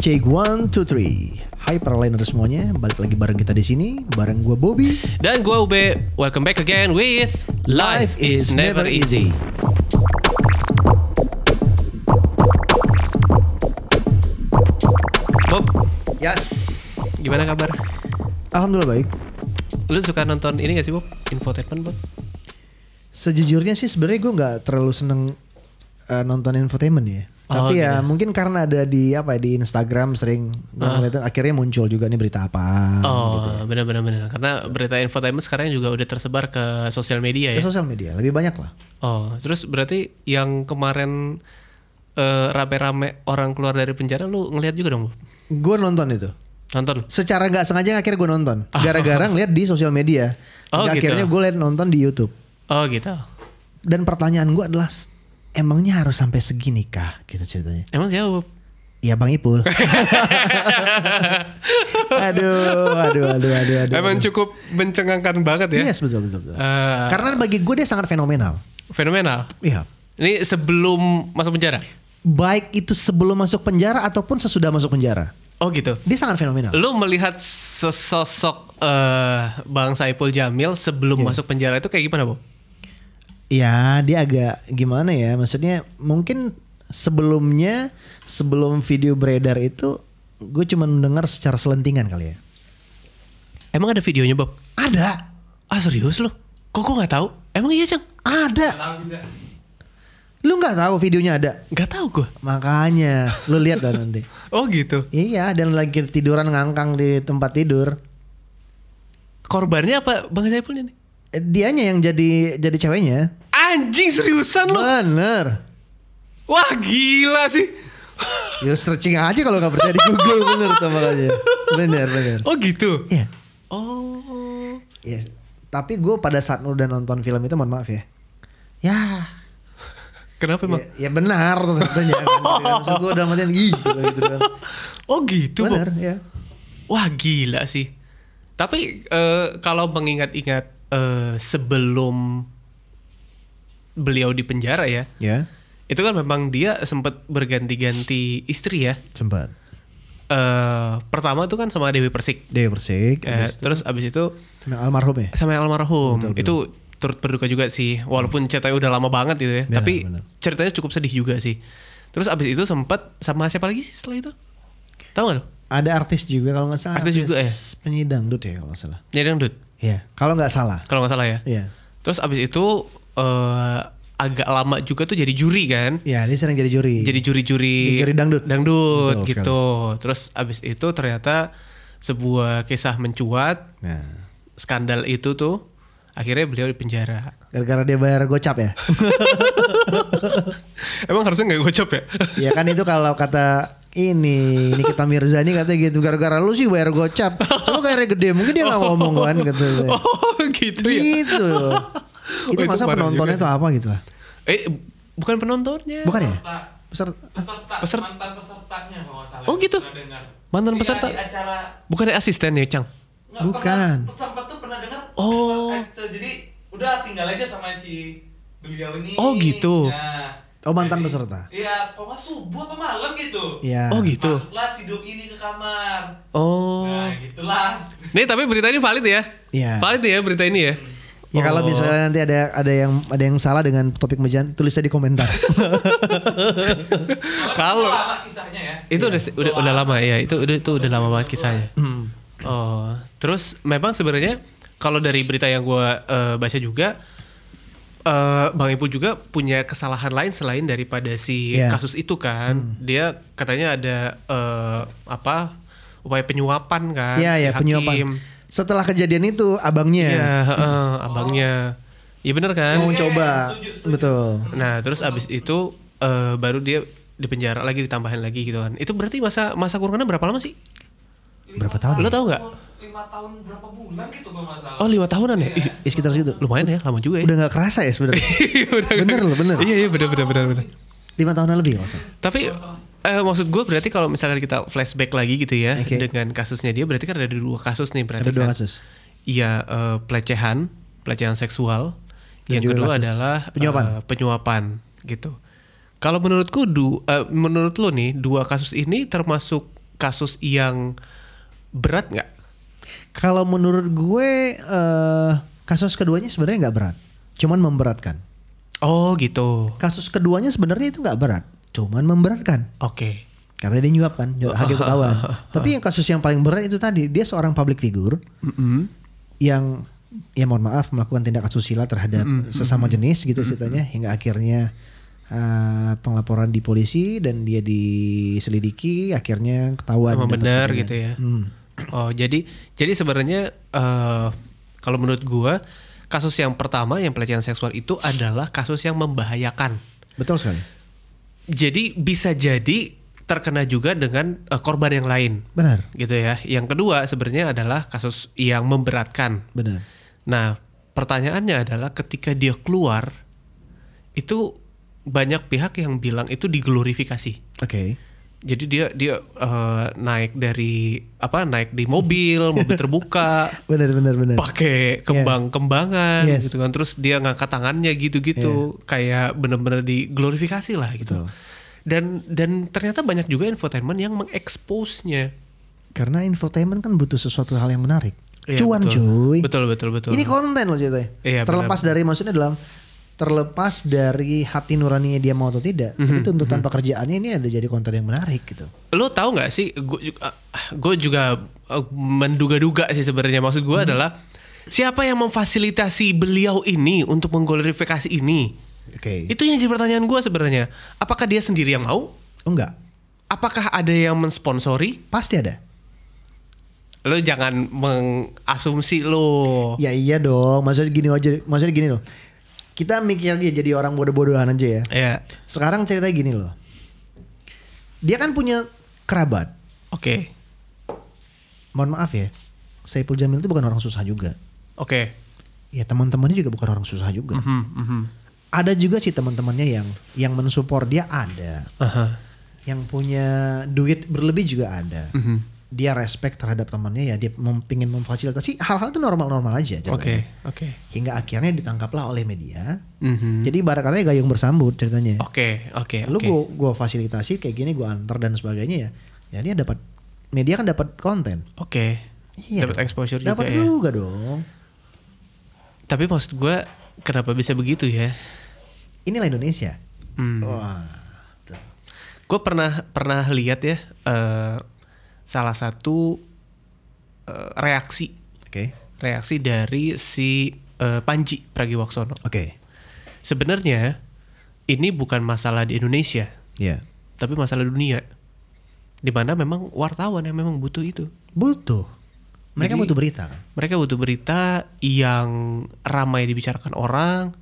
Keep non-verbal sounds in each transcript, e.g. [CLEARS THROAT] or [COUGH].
Cek one two three. Hai para liner semuanya, balik lagi bareng kita di sini, bareng gue Bobby. Dan gue Ube, welcome back again with Life is Never Easy. Bob, Yes. gimana kabar? Alhamdulillah baik. Lu suka nonton ini gak sih Bob? Infotainment Bob? Sejujurnya sih sebenarnya gue nggak terlalu seneng eh, nonton infotainment ya. Oh, Tapi ya gitu. mungkin karena ada di apa ya, di Instagram sering ngeliatin akhirnya muncul juga nih berita apa. Oh, benar-benar benar. Karena berita infotainment sekarang juga udah tersebar ke sosial media Ke ya. sosial media lebih banyak lah. Oh, terus berarti yang kemarin eh, rame-rame orang keluar dari penjara lu ngeliat juga dong? Gue nonton itu. Nonton? Secara nggak sengaja akhirnya gue nonton. [LAUGHS] Gara-gara ngeliat di sosial media. Oh, gitu. Akhirnya gue liat nonton di YouTube. Oh gitu. Dan pertanyaan gue adalah emangnya harus sampai segini kah gitu ceritanya. Emang siapa Bob? Iya Bang Ipul. [LAUGHS] aduh, aduh, aduh, aduh, aduh. Emang cukup mencengangkan banget ya? Yes, betul, betul, betul. Eh, Karena bagi gue dia sangat fenomenal. fenomenal. Iya. Ini sebelum masuk penjara. Baik itu sebelum masuk penjara ataupun sesudah masuk penjara. Oh gitu. Dia sangat fenomenal. Lu melihat sesosok eh, Bang Saipul Jamil sebelum masuk penjara itu kayak gimana, Bob? Ya, dia agak gimana ya? Maksudnya mungkin sebelumnya sebelum video beredar itu gue cuma mendengar secara selentingan kali ya. Emang ada videonya, Bob? Ada, Ah, serius lu? Kok gue nggak tahu? Emang iya, Cang? ada. Lu nggak tahu videonya ada? Nggak tahu gue. Makanya lu lihat dah nanti. [LAUGHS] Oh gitu. Iya, dan lagi tiduran ngangkang di tempat tidur. Korbannya apa Bang Saipul ini? Dianya yang jadi jadi ceweknya. Anjing seriusan lu? Bener. Wah gila sih. [LAUGHS] Ya searching aja kalau nggak percaya di Google bener tuh makanya. Bener bener. Oh gitu. Iya. Oh. Iya. Tapi gue pada saat udah nonton film itu mohon maaf ya. Ya, Kenapa emang? ya, ya benar tentunya. [LAUGHS] Maksud gue udah macam gitu, gitu kan. Oh gitu, Bob. Bener ya. Wah gila sih. Tapi eh, kalau mengingat-ingat eh, sebelum beliau di penjara ya, Ya, itu kan memang dia sempat berganti-ganti istri ya. sempat. Eh, pertama tuh kan sama Dewi Persik. Dewi Persik, Eh, abis itu terus abis itu sama almarhum ya. sama almarhum. Itu turut berduka juga sih. Walaupun ceritanya udah lama banget gitu ya. Benar, tapi benar. ceritanya cukup sedih juga sih. Terus abis itu sempat sama siapa lagi sih setelah itu? Tahu gak lo? Ada artis juga kalau nggak salah. Artis juga ya? Penyanyi dangdut ya kalau nggak salah. Jadi dangdut. Iya, kalau nggak salah. Kalau nggak salah ya. Iya. Terus abis itu eh, agak lama juga tuh jadi juri kan. Iya, dia sering jadi juri. Jadi juri-juri Jadi juri dangdut. Dangdut Betul gitu. Terus abis itu ternyata sebuah kisah mencuat, Nah, skandal itu tuh akhirnya beliau di penjara. gara-gara dia bayar gocap ya. [LAUGHS] Emang harusnya nggak gocap ya? ya kan itu kalau kata ini Nikita Mirzani katanya gitu gara-gara lu sih bayar gocap. Lu kayaknya gede, mungkin dia nggak ngomong kan gitu. [LAUGHS] oh gitu ya. gitu. itu [LAUGHS] Oh, itu masa penontonnya tuh apa gitu lah. Eh bukan penontonnya. Bukan ya? peserta Peserta. peserta, Peserta. mantan pesertanya kalau nggak salah Oh, gitu? Mantan Iya, peserta? di acara Bukan asisten ya, Cang? nggak, Bukan. pernah, sempat tuh pernah dengar Oh. eh, jadi udah tinggal aja sama si beliau ini Oh, gitu. nah, Oh, mantan jadi- peserta. iya kok nggak subuh apa malam gitu Iya. Oh gitu. masuklah si ini ke kamar Oh. nah gitulah Nih tapi berita ini valid ya? Iya. Valid ya berita ini ya? Ya kalau Oh. misalnya nanti ada ada yang ada yang salah dengan topik mejan, tulisnya di komentar. [LAUGHS] Kalau- itu lama kisahnya ya Itu udah udah udah lama ya. Itu udah itu udah lama banget kisahnya. Oh, terus memang sebenarnya kalau dari berita yang gua eh, baca juga eh Bang Ipul juga punya kesalahan lain selain daripada si Iya. kasus itu kan. Dia katanya ada eh, apa? upaya penyuapan kan Iya si ya hakim. penyuapan. Setelah kejadian itu abangnya Iya, heeh, abangnya. Iya bener kan? mau coba. setuju, setuju. Betul. Nah, terus abis itu eh, baru dia di penjara lagi ditambahin lagi gitu kan. Itu berarti masa masa kurungannya berapa lama sih? Berapa tahun? Lo tau nggak? lima tahun berapa bulan gitu kalau nggak salah Oh lima tahunan ya? Ih, Ya, sekitar segitu. lumayan ya, lama juga ya. Udah nggak kerasa ya sebenarnya. [LAUGHS] Udah bener loh, bener. Iya iya bener bener bener bener. Lima tahunan lebih salah. Tapi eh, maksud gue berarti kalau misalkan kita flashback lagi gitu ya Oke. dengan kasusnya dia berarti kan ada dua kasus nih berarti Ada dua kan? kasus. Iya eh, pelecehan, pelecehan seksual. Dan yang kedua kasus adalah penyuapan. eh, penyuapan gitu. Kalau menurutku du, eh, menurut lo nih dua kasus ini termasuk kasus yang berat nggak? Kalau menurut gue eh, kasus keduanya sebenarnya nggak berat, cuman memberatkan. Oh gitu. Kasus keduanya sebenarnya itu nggak berat, cuman memberatkan. Oke. Karena dia nyuap kan, nyuap hakim ketahuan. Tapi yang kasus yang paling berat itu tadi, dia seorang public figure yang ya mohon maaf melakukan tindak asusila terhadap sesama jenis gitu ceritanya hingga akhirnya uh, pengelaporan di polisi dan dia diselidiki akhirnya ketahuan dapat benar gitu ya. Hmm. Oh jadi jadi sebenarnya eh, kalau menurut gua kasus yang pertama yang pelecehan seksual itu adalah kasus yang membahayakan. Betul sekali. Jadi bisa jadi terkena juga dengan eh, korban yang lain Benar, gitu ya. Yang kedua sebenarnya adalah kasus yang memberatkan. benar. Nah, pertanyaannya adalah ketika dia keluar itu banyak pihak yang bilang itu diglorifikasi. Oke. Jadi dia dia eh, naik dari apa naik di mobil, mobil terbuka, [LAUGHS] Benar, benar, benar. pakai kembang-kembangan Yes. gitu kan. Terus dia ngangkat tangannya gitu-gitu kayak bener-bener diglorifikasi lah gitu. Betul. Dan dan ternyata banyak juga infotainment yang mengekspos-nya. Karena infotainment kan butuh sesuatu hal yang menarik. Iya, Cuan betul. cuy. Betul betul betul. Ini konten loh ceritanya. Iya, terlepas dari maksudnya dalam terlepas dari hati nuraninya dia mau atau tidak, tapi tuntutan pekerjaannya ini ada jadi konten yang menarik gitu. lo tahu nggak sih gue juga, gue juga eh, menduga-duga sih sebenarnya. Maksud gue adalah siapa yang memfasilitasi beliau ini untuk mengglorifikasi ini? Oke. itu yang jadi pertanyaan gue sebenarnya. Apakah dia sendiri yang mau? Oh enggak, apakah ada yang mensponsori? Pasti ada. lo jangan mengasumsi lo Ya iya dong, maksudnya gini aja, maksudnya gini loh. Kita mikir aja jadi orang bodoh-bodohan aja ya. ya Sekarang ceritanya gini loh. Dia kan punya kerabat. oke Mohon maaf ya. Saipul Jamil itu bukan orang susah juga. oke Ya teman-temannya juga bukan orang susah juga. Mhm, mhm. Ada juga sih teman-temannya yang yang mensupport dia ada. Aha. Yang punya duit berlebih juga ada. Mhm. Dia respect terhadap temannya ya dia mem- pingin memfasilitasi hal-hal itu normal-normal aja. oke oke Hingga akhirnya ditangkaplah oleh media. Mhm. Jadi ibarat katanya gayung bersambut ceritanya. oke oke Lu oke gua, gua fasilitasi kayak gini gua antar dan sebagainya ya. Ya dia dapat media kan dapat konten. oke Iya. dapat exposure juga Dapat ya juga dong. Tapi maksud gue kenapa bisa begitu ya? Inilah Indonesia. Hmm. Wah. Gue pernah pernah lihat ya eh, salah satu eh, reaksi Oke. reaksi dari si eh, Panji Pragiwaksono. Oke. Sebenarnya ini bukan masalah di Indonesia, Ya. tapi masalah dunia. Di mana memang wartawan yang memang butuh itu. Butuh. Mereka Jadi- butuh berita kan. Mereka butuh berita yang ramai dibicarakan orang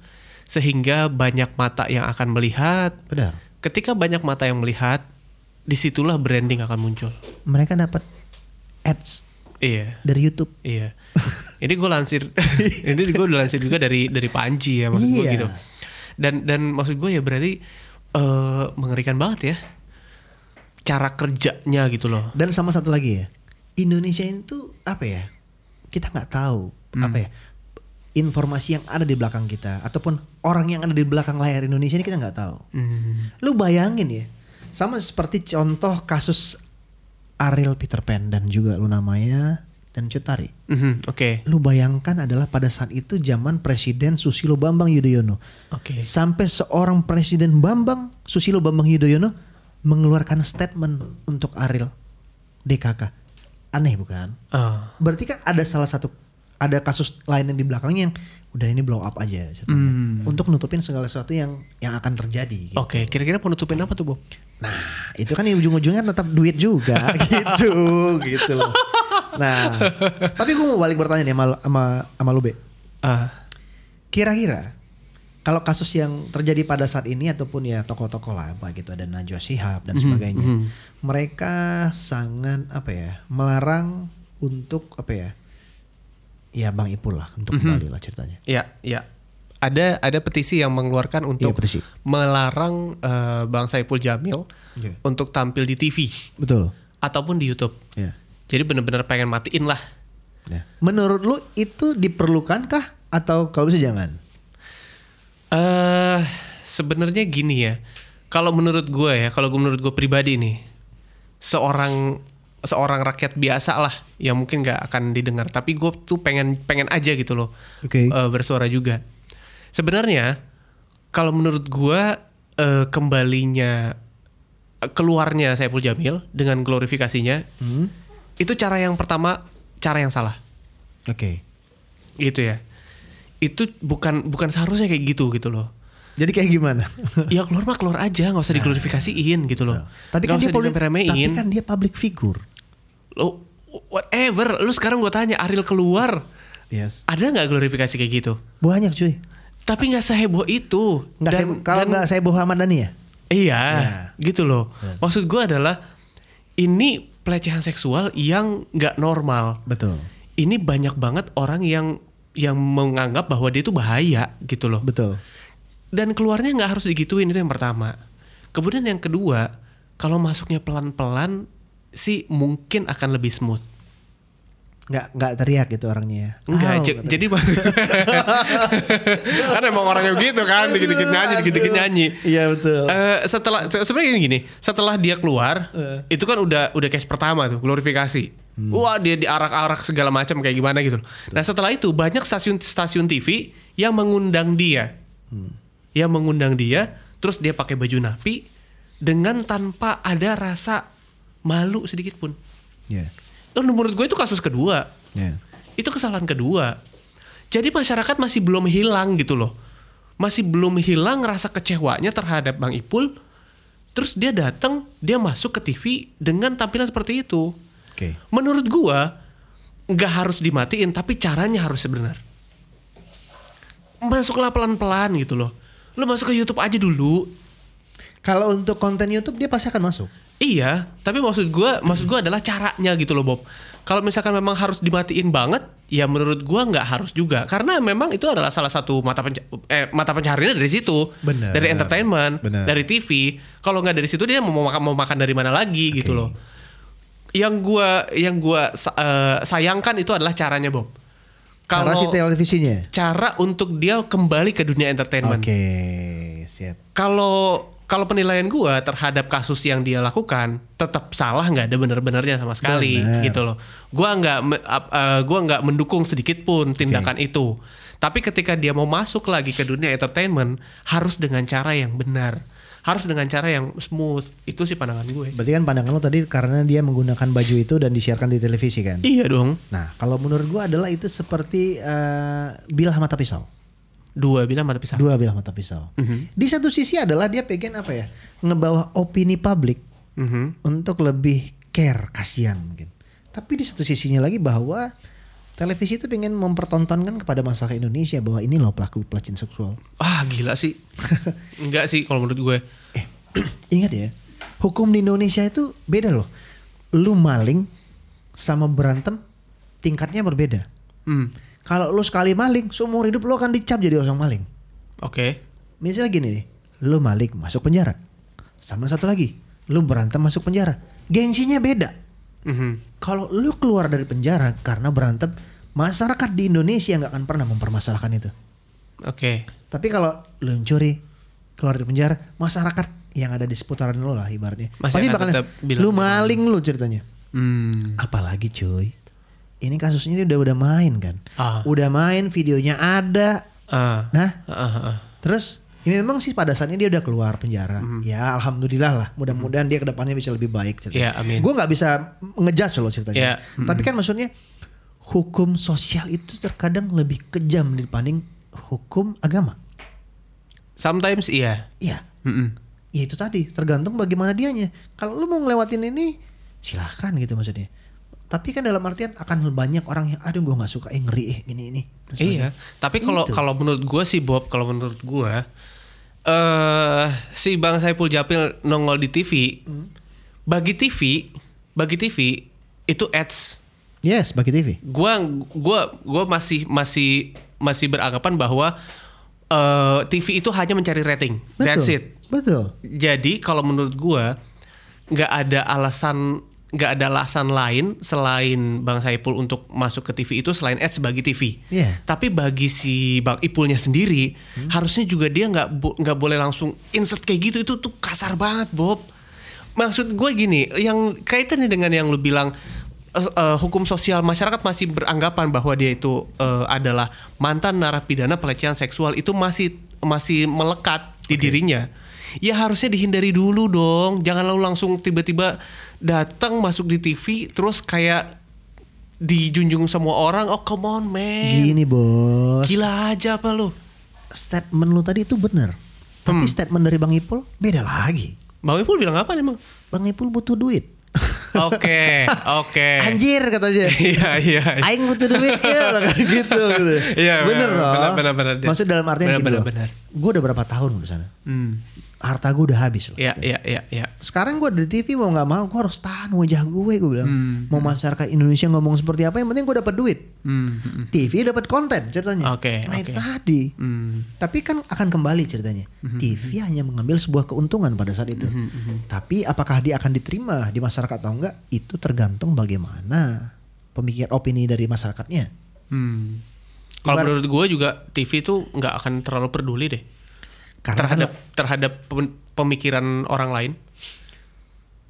sehingga banyak mata yang akan melihat. Benar. Ketika banyak mata yang melihat, di situlah branding akan muncul. Mereka dapat ads Iya, dari YouTube. iya. ini gue lansir, [LAUGHS] ini gue udah lansir juga dari dari Panji ya maksud gue Iya. gitu. Dan dan maksud gue ya berarti eh mengerikan banget ya cara kerjanya gitu loh. Dan sama satu lagi ya. Indonesia itu apa ya? Kita nggak tahu apa ya informasi yang ada di belakang kita ataupun orang yang ada di belakang layar Indonesia ini kita nggak tahu. Hmm. Lu bayangin ya, sama seperti contoh kasus Ariel Peter Pan dan juga lu namanya dan Cutari. Mhm, Oke, Lu bayangkan adalah pada saat itu zaman Presiden Susilo Bambang Yudhoyono. oke. Sampai seorang Presiden Bambang Susilo Bambang Yudhoyono mengeluarkan statement untuk Ariel DKK. Aneh bukan? Ah, Berarti kan ada salah satu ada kasus lain yang di belakangnya yang udah ini blow up aja. Hmm. untuk nutupin segala sesuatu yang yang akan terjadi. gitu. Oke, kira-kira penutupin apa tuh, Bob? Nah, itu kan ujung-ujungnya tetap duit juga [LAUGHS] gitu, gitu. loh. Nah, tapi gue mau balik bertanya nih sama sama, sama lu, Be. Ah, Kira-kira kalau kasus yang terjadi pada saat ini ataupun ya tokoh-tokoh lah apa gitu ada Najwa Shihab dan sebagainya. mhm. Mereka sangat apa ya, melarang untuk apa ya? Ya Bang Ipul lah untuk kembali lah ceritanya. ya, ya. Ada ada petisi yang mengeluarkan untuk Iya, petisi. melarang eh, Bang Saipul Jamil Iya. untuk tampil di TV Betul. ataupun di YouTube. Ya. Jadi benar-benar pengen matiin lah. Ya. Menurut lu itu diperlukankah atau kalau bisa jangan? Eh sebenarnya gini ya. Kalau menurut gue ya, kalau gue menurut gue pribadi nih, seorang seorang rakyat biasa lah yang mungkin nggak akan didengar tapi gue tuh pengen pengen aja gitu loh Oke. eh, bersuara juga sebenarnya kalau menurut gue eh, kembalinya eh, keluarnya Saiful Jamil dengan glorifikasinya Hmm. itu cara yang pertama cara yang salah Oke. gitu ya itu bukan bukan seharusnya kayak gitu gitu loh Jadi kayak gimana? [LAUGHS] ya keluar mah keluar aja nggak usah diglorifikasiin gitu loh tapi Nggak kan dia usah direme-remein. tapi kan dia public figure. Lo whatever lu sekarang gue tanya Ariel keluar Yes. ada nggak glorifikasi kayak gitu Banyak cuy. tapi nggak seheboh itu Nggak Dan- saya, kalau nggak saya bawa Ahmad Dhani ya? iya Ya. gitu loh maksud gue adalah ini pelecehan seksual yang nggak normal Betul. ini banyak banget orang yang yang menganggap bahwa dia itu bahaya gitu loh Betul. dan keluarnya nggak harus digituin itu yang pertama kemudian yang kedua kalau masuknya pelan-pelan sih mungkin akan lebih smooth. Nggak nggak teriak gitu orangnya ya. enggak Au, j- jadi [LAUGHS] kan emang orangnya gitu kan dikit-dikit nyanyi dikit-dikit nyanyi. Iya betul. Eh, setelah se- sebenarnya gini, gini. Setelah dia keluar Eh. itu kan udah udah case pertama tuh glorifikasi. Wah dia diarak-arak segala macam kayak gimana gitu nah setelah itu banyak stasiun stasiun TV yang mengundang dia. Yang mengundang dia terus dia pakai baju napi dengan tanpa ada rasa malu sedikit pun. Oh, menurut gue itu kasus kedua Iya. itu kesalahan kedua. Jadi masyarakat masih belum hilang gitu loh. Masih belum hilang rasa kecewanya terhadap Bang Ipul. Terus dia datang, dia masuk ke TV dengan tampilan seperti itu. Oke. Menurut gua nggak harus dimatiin tapi caranya harus benar. Masuklah pelan-pelan gitu loh. Lo masuk ke YouTube aja dulu. Kalau untuk konten YouTube dia pasti akan masuk. Iya, tapi maksud gua, maksud gua adalah caranya gitu loh Bob. Kalau misalkan memang harus dimatiin banget, ya menurut gua nggak harus juga, karena memang itu adalah salah satu mata penca eh, mata pencahariannya dari situ, Bener. dari entertainment, Bener. dari TV. Kalau nggak dari situ dia mau makan mau makan dari mana lagi gitu loh. Yang gua yang gua eh, sayangkan itu adalah caranya Bob. Cara Kalau si televisinya. cara untuk dia kembali ke dunia entertainment Oke, siap. kalau kalau penilaian gua terhadap kasus yang dia lakukan tetap salah nggak ada bener-benernya sama sekali Bener. gitu loh. Gua nggak eh, gua nggak mendukung sedikit pun tindakan itu. Tapi ketika dia mau masuk lagi ke dunia entertainment harus dengan cara yang benar. Harus dengan cara yang smooth. Itu sih pandangan gue. Berarti kan pandangan lo tadi karena dia menggunakan baju itu dan disiarkan di televisi kan? iya dong. Nah, kalau menurut gua adalah itu seperti eh, bilah mata pisau. Dua bilang mata pisah Dua bilah mata pisau. Di satu sisi adalah dia pengen apa ya? Ngebawa opini publik Mhm. untuk lebih care, kasihan mungkin. Tapi di satu sisinya lagi bahwa televisi itu pengen mempertontonkan kepada masyarakat Indonesia bahwa ini loh pelaku pelecehan seksual. ah gila sih [LAUGHS] enggak sih kalau menurut gue Eh, [CLEARS THROAT] ingat ya, hukum di Indonesia itu beda loh. Lu maling sama berantem tingkatnya berbeda. hmm. Kalau lu sekali maling, seumur hidup lu akan dicap jadi orang maling. oke Misalnya gini nih, lu maling masuk penjara. Sama satu lagi, lu berantem masuk penjara. Gengsinya beda. Mhm. Kalau lu keluar dari penjara karena berantem, masyarakat di Indonesia nggak akan pernah mempermasalahkan itu. oke Tapi kalau lu mencuri, keluar dari penjara, masyarakat yang ada di seputaran lu lah ibaratnya. Masih pasti bakal lu gitu. maling lu ceritanya. hmm. Apalagi cuy. Ini kasusnya dia udah udah main kan. Ah. Udah main, videonya ada. ah Nah, Ah, ah, ah. Terus ya memang sih pada saatnya dia udah keluar penjara. Ya alhamdulillah lah. Mudah-mudahan dia ke depannya bisa lebih baik. Iya, amin. Gue nggak bisa ngejudge loh ceritanya. Iya, Tapi kan maksudnya hukum sosial itu terkadang lebih kejam dibanding hukum agama. Sometimes iya. Iya. Mm-mm. Ya itu tadi tergantung bagaimana dianya. Kalau lu mau ngelewatin ini silahkan gitu maksudnya. Tapi kan dalam artian akan banyak orang yang aduh gue nggak suka eh ngeri eh gini ini. Iya. Tapi kalau Itu. kalau menurut gue sih Bob, kalau menurut gue eh si Bang Saipul Japil nongol di TV, bagi TV, bagi TV itu ads. Yes bagi TV. Gua gua gua masih masih masih beranggapan bahwa eh TV itu hanya mencari rating. Betul. That's it. Betul. Jadi kalau menurut gua nggak ada alasan nggak ada alasan lain selain Bang Saipul untuk masuk ke TV itu selain ads bagi TV. Iya. Tapi bagi si Bang Ipulnya sendiri harusnya juga dia nggak bo- nggak boleh langsung insert kayak gitu itu tuh kasar banget Bob. maksud gue gini, yang kaitannya dengan yang lu bilang eh, hukum sosial masyarakat masih beranggapan bahwa dia itu eh, adalah mantan narapidana pelecehan seksual itu masih masih melekat di dirinya. Ya harusnya dihindari dulu dong. Jangan lalu langsung tiba-tiba datang masuk di TV terus kayak dijunjung semua orang. Oh come on man. Gini bos. Gila aja apa lu? Statement lu tadi itu bener. Tapi Hmm. statement dari Bang Ipul beda lagi. Bang Ipul bilang apa emang? Bang Ipul butuh duit. [LAUGHS] Oke, oke. Anjir katanya. Iya, [LAUGHS] iya. iya. Aing butuh duit [LAUGHS] ya gitu, gitu. Iya, bener benar, loh. benar, benar, benar. Maksud dalam artian Benar, gini benar, loh. benar. Gue udah berapa tahun di sana. Hmm. Harta gue udah habis loh. Iya, iya, iya, iya. Sekarang gue di TV mau nggak mau gue harus tahan wajah gue gue bilang. Hmm, Mau masyarakat Indonesia ngomong seperti apa yang penting gue dapat duit. Hmm, hmm, TV dapat konten ceritanya. Oke, Nah oke. itu tadi. hmm. Tapi kan akan kembali ceritanya. TV hanya mengambil sebuah keuntungan pada saat itu. Tapi apakah dia akan diterima di masyarakat atau enggak? Itu tergantung bagaimana pemikir opini dari masyarakatnya. Hmm. Kalau menurut gue juga TV itu nggak akan terlalu peduli deh Karena kan terhadap terhadap pem- pemikiran orang lain.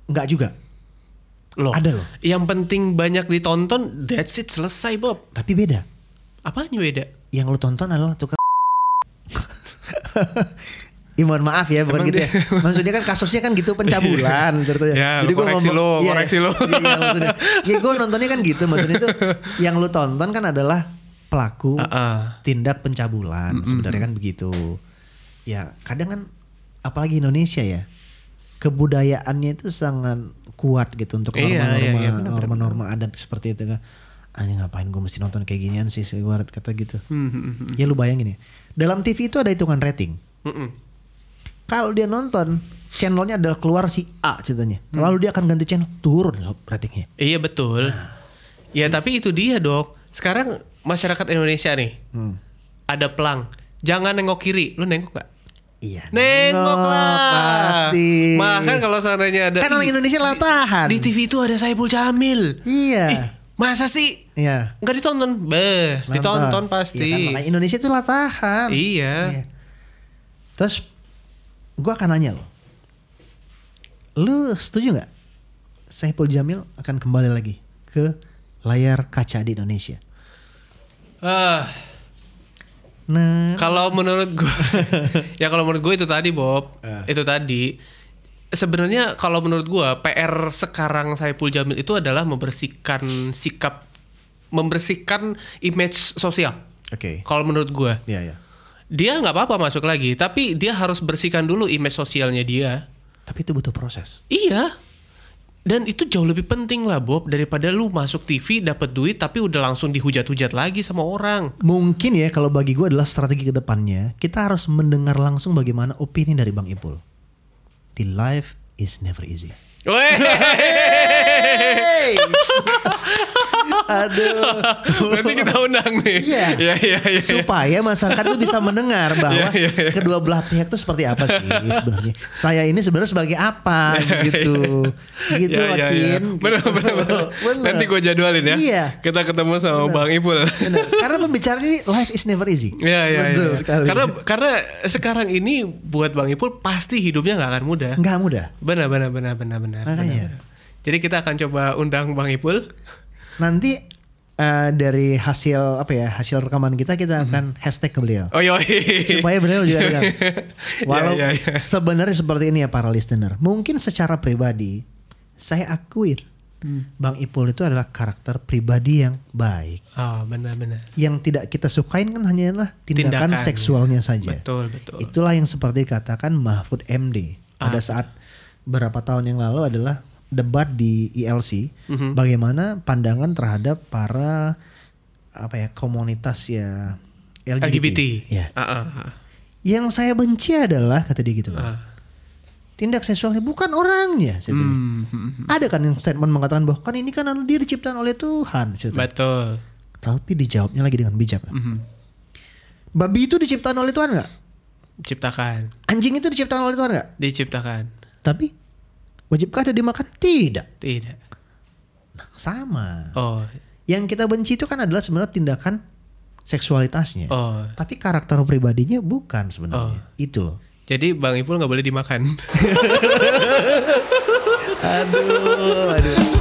enggak juga. Loh, Ada loh. Yang penting banyak ditonton, that's it selesai Bob. Tapi beda. Apanya beda? Yang lu tonton adalah tukang [LAUGHS] Ya, mohon maaf ya bukan Emang gitu ya. [LAUGHS] Maksudnya kan kasusnya kan gitu pencabulan ceritanya. Ya, lu gua koreksi lu, iya, koreksi lu. [LAUGHS] Iya, maksudnya. Ya gue nontonnya kan gitu. Maksudnya itu yang lu tonton kan adalah pelaku Ah, tindak pencabulan sebenarnya kan begitu. Ya kadang kan apalagi Indonesia ya kebudayaannya itu sangat kuat gitu untuk Iya, norma-norma iya, iya, benar, norma-norma adat seperti itu kan. Anjing ngapain gue mesti nonton kayak ginian sih gue kata gitu. Hmm, hmm, hmm, Ya lu bayangin ya. Dalam TV itu ada hitungan rating. Kalau dia nonton channelnya adalah keluar si A ceritanya. Hmm. Lalu dia akan ganti channel turun sob ratingnya. Iya betul. Ya tapi itu dia dok. Sekarang masyarakat Indonesia nih Hmm. ada pelang. Jangan nengok kiri. Lu nengok gak? Iya. Nengok lah. Pasti. Bahkan kalau seandainya ada kan orang Indonesia latahan. di TV itu ada Saiful Jamil. Iya. Ih, masa sih? Iya. Nggak ditonton? Beh, Nonton. ditonton Iya kan, pasti. makanya Indonesia itu latahan. Iya. Iya. Terus gua akan nanya lo. Lu setuju nggak Saiful Jamil akan kembali lagi ke layar kaca di Indonesia? Ah, Nah, kalau menurut gue, [LAUGHS] ya kalau menurut gue itu tadi Bob, Ah. itu tadi. Sebenarnya kalau menurut gue PR sekarang Saiful Jamil itu adalah membersihkan sikap, membersihkan image sosial. oke. Kalau menurut gue, Iya, ya. dia nggak apa-apa masuk lagi, tapi dia harus bersihkan dulu image sosialnya dia. Tapi itu butuh proses. Iya. Dan itu jauh lebih penting lah Bob daripada lu masuk TV dapat duit tapi udah langsung dihujat-hujat lagi sama orang. Mungkin ya kalau bagi gue adalah strategi ke depannya kita harus mendengar langsung bagaimana opini dari Bang Ipul. The life is never easy. Wey! [LAUGHS] Aduh. Berarti kita undang nih. Iya. Iya iya iya. Supaya masyarakat itu bisa mendengar bahwa Iya, iya, iya. kedua belah pihak itu seperti apa sih sebenarnya. Saya ini sebenarnya sebagai apa gitu. Gitu Iya, iya, iya. Wacin. Bener, Gitu. bener, bener. Bener. Nanti gue jadwalin ya. Iya. Kita ketemu sama Bang Ipul. Bener. Karena pembicaraan ini life is never easy. Iya iya iya. sekali. Karena karena sekarang ini buat Bang Ipul pasti hidupnya nggak akan mudah. nggak mudah. Benar benar benar benar benar. Makanya. benar. Jadi kita akan coba undang Bang Ipul. Nanti eh, dari hasil apa ya hasil rekaman kita kita akan hashtag ke beliau. Oh yoi. supaya beliau juga [LAUGHS] dengar. Walau Ya, ya, ya. sebenarnya seperti ini ya para listener. Mungkin secara pribadi saya akuin Hmm. Bang Ipul itu adalah karakter pribadi yang baik. Oh benar-benar. Yang tidak kita sukain kan hanyalah tindakan, Tindakan, seksualnya saja. Betul betul. Itulah yang seperti dikatakan Mahfud MD pada Ah. saat beberapa tahun yang lalu adalah debat di ILC Mhm. bagaimana pandangan terhadap para apa ya komunitas ya LGBT. LGBT. Ya. Ah. Yang saya benci adalah kata dia gitu. Ah. Tindak seksualnya bukan orangnya. saya bilang. Hmm, hmm, hmm. Ada kan yang statement mengatakan bahwa kan ini kan dia diciptakan oleh Tuhan. Betul. Tapi dijawabnya lagi dengan bijak. Mhm. Babi itu diciptakan oleh Tuhan nggak? Ciptakan, Anjing itu diciptakan oleh Tuhan nggak? diciptakan. Tapi wajibkah dia dimakan? Tidak. Tidak. Sama. Oh, Yang kita benci itu kan adalah sebenarnya tindakan seksualitasnya. oh. Tapi karakter pribadinya bukan sebenarnya. Oh. Itu loh. Jadi Bang Ipul nggak boleh dimakan. [LAUGHS] Aduh, aduh.